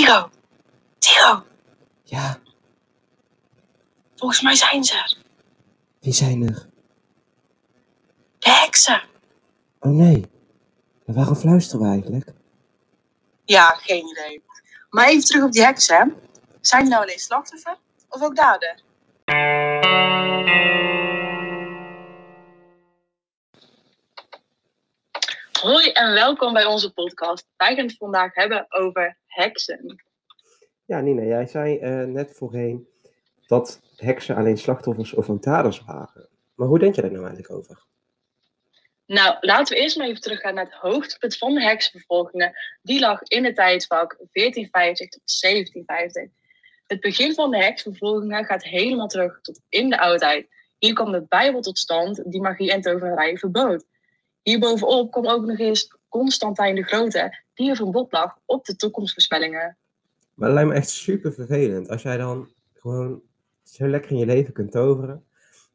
Tiro. Tiro. Ja. Volgens mij zijn ze er. Wie zijn er? De heksen. Oh nee. En waarom fluisteren we eigenlijk? Ja, geen idee. Maar even terug op die heksen. Zijn die nou alleen slachtoffer of ook dader? Hoi en welkom bij onze podcast. Wij gaan het vandaag hebben over heksen. Ja, Nina, jij zei eh, net voorheen dat heksen alleen slachtoffers of daders waren. Maar hoe denk je daar nou eigenlijk over? Nou, laten we eerst maar even teruggaan naar het hoogtepunt van de heksenvervolgingen. Die lag in het tijdvak 1450 tot 1750. Het begin van de heksenvervolgingen gaat helemaal terug tot in de oudheid. Hier kwam de Bijbel tot stand die magie en toverij verbood. Hierbovenop kwam ook nog eens Constantijn de Grote, die een verbod lag op de toekomstvoorspellingen. Maar het lijkt me echt super vervelend als jij dan gewoon zo lekker in je leven kunt toveren.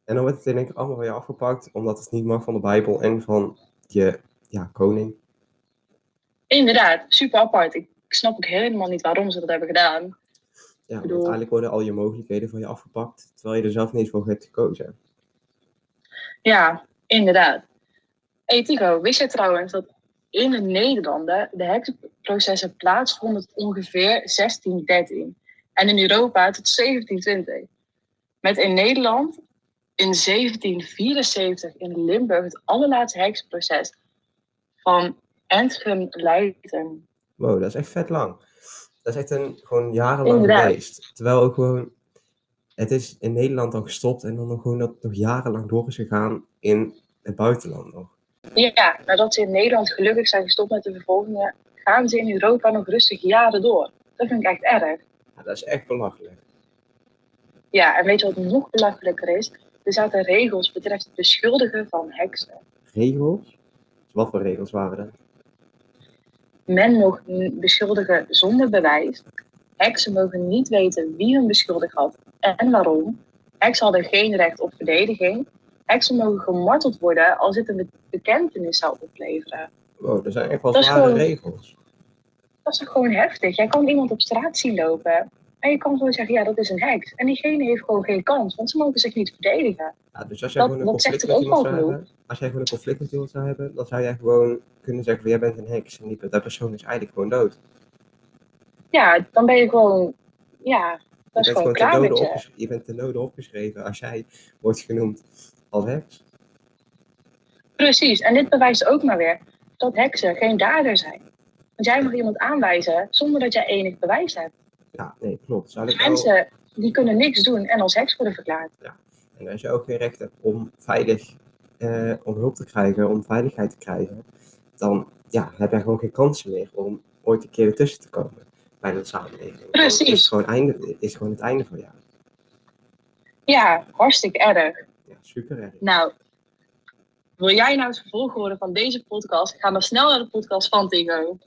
En dan wordt het in één keer allemaal van je afgepakt, omdat het niet mag van de Bijbel en van je ja, koning. Inderdaad, super apart. Ik snap ook helemaal niet waarom ze dat hebben gedaan. Ja, want bedoel- uiteindelijk worden al je mogelijkheden van je afgepakt, terwijl je er zelf niet eens voor hebt gekozen. Ja, inderdaad. Hey Tigo, wist jij trouwens dat in de Nederlanden de heksenprocessen plaatsvonden tot ongeveer 1613 en in Europa tot 1720? Met in Nederland in 1774 in Limburg het allerlaatste heksenproces van Entgem Leiden. Wow, dat is echt vet lang. Dat is echt een, gewoon jarenlang geweest. Terwijl ook gewoon, het is in Nederland al gestopt en dan nog gewoon dat nog jarenlang door is gegaan in het buitenland nog. Ja, nadat ze in Nederland gelukkig zijn gestopt met de vervolgingen, gaan ze in Europa nog rustig jaren door. Dat vind ik echt erg. Ja, dat is echt belachelijk. Ja, en weet je wat nog belachelijker is? Er zaten regels betreft het beschuldigen van heksen. Regels? Wat voor regels waren dat? Men mocht beschuldigen zonder bewijs. Heksen mogen niet weten wie hun beschuldigd had en waarom. Heksen hadden geen recht op verdediging. Heksen mogen gemarteld worden als dit een be- bekentenis zou opleveren. Wow, dat zijn echt wel Dat is zware gewoon- regels. Dat is toch gewoon heftig? Jij kan iemand op straat zien lopen en je kan gewoon zeggen, ja, dat is een heks. En diegene heeft gewoon geen kans, want ze mogen zich niet verdedigen. Ja, dus als jij Dat- gewoon een conflict met iemand al zou genoeg? hebben, als jij gewoon een conflict met iemand zou hebben, dan zou jij gewoon kunnen zeggen van jij bent een heks en die, dat persoon is eigenlijk gewoon dood. Ja, dan ben je gewoon, ja, je, bent gewoon ten klaar dode met je. opges- je bent ten dode opgeschreven als jij wordt genoemd als heks. Precies, en dit bewijst ook maar weer dat heksen geen dader zijn. Want jij mag iemand aanwijzen zonder dat jij enig bewijs hebt. Ja, nee, klopt. Ik Mensen die kunnen niks doen en als heks worden verklaard. En als je ook geen recht hebt om veilig, eh, om hulp te krijgen, om veiligheid te krijgen, dan ja, heb jij gewoon geen kansen meer om ooit een keer ertussen te komen bij de samenleving. Precies. Is het gewoon, einde, is gewoon het einde van jou. Ja, hartstikke erg. Ja, super erg. Nou, wil jij nou het vervolg horen van deze podcast? Ga dan snel naar de podcast van Tigo.